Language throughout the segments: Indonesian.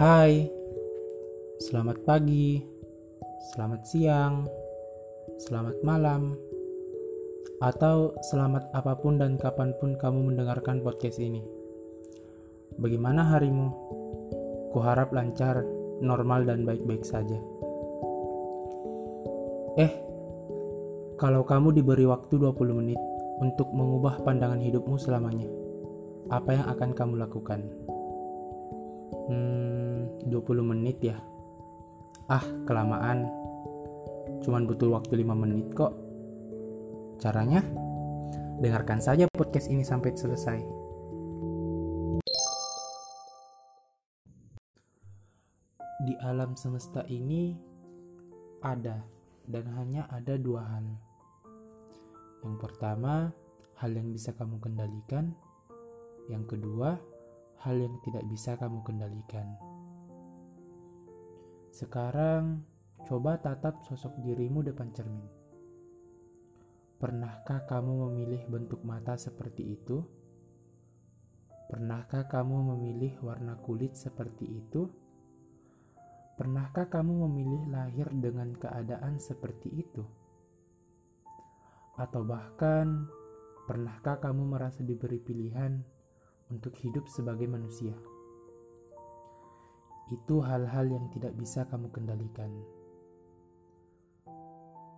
Hai, selamat pagi, selamat siang, selamat malam, atau selamat apa pun dan kapan pun kamu mendengarkan podcast ini. Bagaimana harimu? Kuharap lancar, normal, dan baik-baik saja. Eh, kalau kamu diberi waktu 20 menit untuk mengubah pandangan hidupmu selamanya, apa yang akan kamu lakukan? Hmm, 20 menit ya. Ah, kelamaan. Cuman butuh waktu 5 menit kok. Caranya? Dengarkan saja podcast ini sampai selesai. Di alam semesta ini ada dan hanya ada dua hal. Yang pertama, hal yang bisa kamu kendalikan. Yang kedua, hal yang tidak bisa kamu kendalikan. Sekarang, coba tatap sosok dirimu depan cermin. Pernahkah kamu memilih bentuk mata seperti itu? Pernahkah kamu memilih warna kulit seperti itu? Pernahkah kamu memilih lahir dengan keadaan seperti itu? Atau bahkan, pernahkah kamu merasa diberi pilihan untuk hidup sebagai manusia. Itu hal-hal yang tidak bisa kamu kendalikan.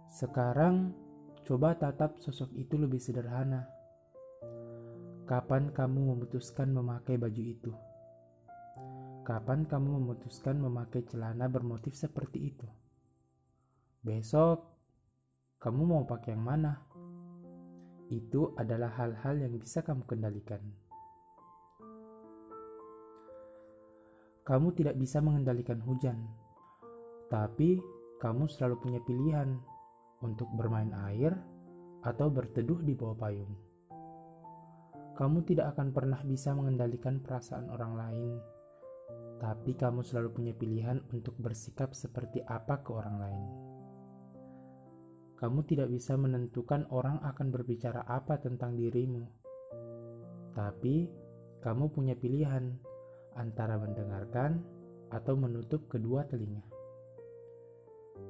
Sekarang, coba tatap sosok itu lebih sederhana. Kapan kamu memutuskan memakai baju itu? Kapan kamu memutuskan memakai celana bermotif seperti itu? Besok, kamu mau pakai yang mana? Itu adalah hal-hal yang bisa kamu kendalikan. Kamu tidak bisa mengendalikan hujan, tapi kamu selalu punya pilihan untuk bermain air atau berteduh di bawah payung. Kamu tidak akan pernah bisa mengendalikan perasaan orang lain, tapi kamu selalu punya pilihan untuk bersikap seperti apa ke orang lain. Kamu tidak bisa menentukan orang akan berbicara apa tentang dirimu, tapi kamu punya pilihan antara mendengarkan atau menutup kedua telinga.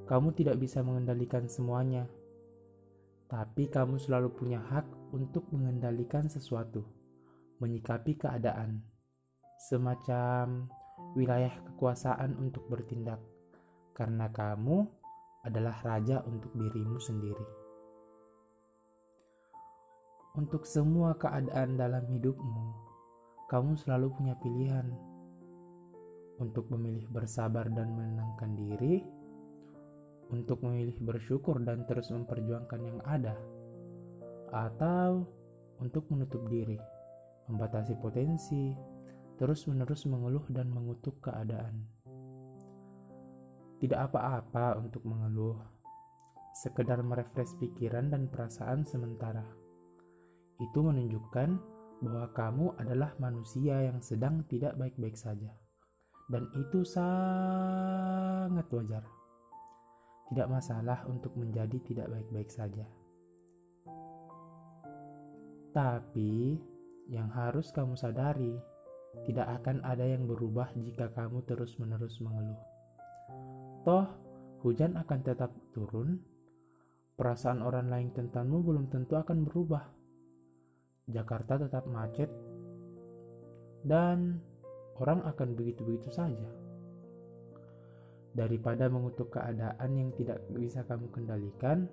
Kamu tidak bisa mengendalikan semuanya, tapi kamu selalu punya hak untuk mengendalikan sesuatu, menyikapi keadaan, semacam wilayah kekuasaan untuk bertindak, karena kamu adalah raja untuk dirimu sendiri. Untuk semua keadaan dalam hidupmu, kamu selalu punya pilihan untuk memilih bersabar dan menenangkan diri, untuk memilih bersyukur dan terus memperjuangkan yang ada, atau untuk menutup diri, membatasi potensi, terus-menerus mengeluh dan mengutuk keadaan. Tidak apa-apa untuk mengeluh, sekedar merefresh pikiran dan perasaan sementara. Itu menunjukkan bahwa kamu adalah manusia yang sedang tidak baik-baik saja, dan itu sangat wajar. Tidak masalah untuk menjadi tidak baik-baik saja, tapi yang harus kamu sadari, tidak akan ada yang berubah jika kamu terus-menerus mengeluh. Toh, hujan akan tetap turun, perasaan orang lain tentangmu belum tentu akan berubah Jakarta tetap macet, dan orang akan begitu-begitu saja. Daripada mengutuk keadaan yang tidak bisa kamu kendalikan,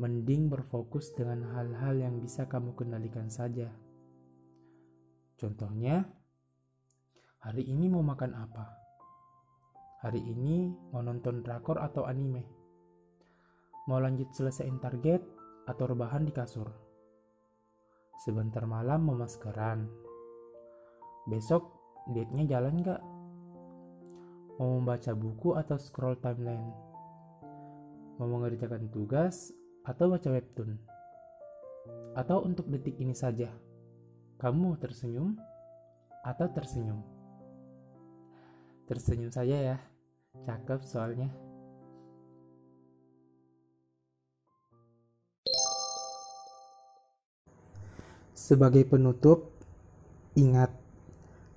mending berfokus dengan hal-hal yang bisa kamu kendalikan saja. Contohnya, hari ini mau makan apa? Hari ini mau nonton drakor atau anime? Mau lanjut selesaiin target atau rebahan di kasur? Sebentar malam memaskeran. Besok date-nya jalan gak? Mau membaca buku atau scroll timeline? Mau mengerjakan tugas atau baca webtoon? Atau untuk detik ini saja, kamu tersenyum atau tersenyum? Tersenyum saja ya, cakep soalnya. Sebagai penutup, ingat,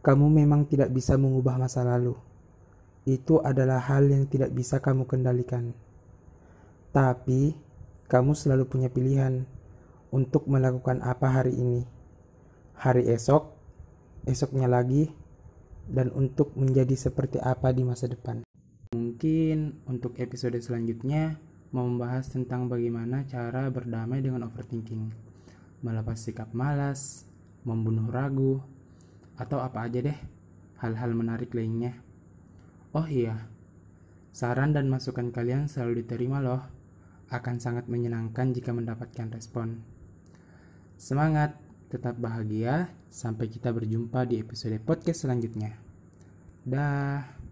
kamu memang tidak bisa mengubah masa lalu, itu adalah hal yang tidak bisa kamu kendalikan. Tapi, kamu selalu punya pilihan untuk melakukan apa hari ini, hari esok, esoknya lagi, dan untuk menjadi seperti apa di masa depan. Mungkin untuk episode selanjutnya mau membahas tentang bagaimana cara berdamai dengan overthinking, melepas sikap malas, membunuh ragu, atau apa aja deh hal-hal menarik lainnya. Oh iya, saran dan masukan kalian selalu diterima loh. Akan sangat menyenangkan jika mendapatkan respon. Semangat, tetap bahagia. Sampai kita berjumpa di episode podcast selanjutnya. Dah.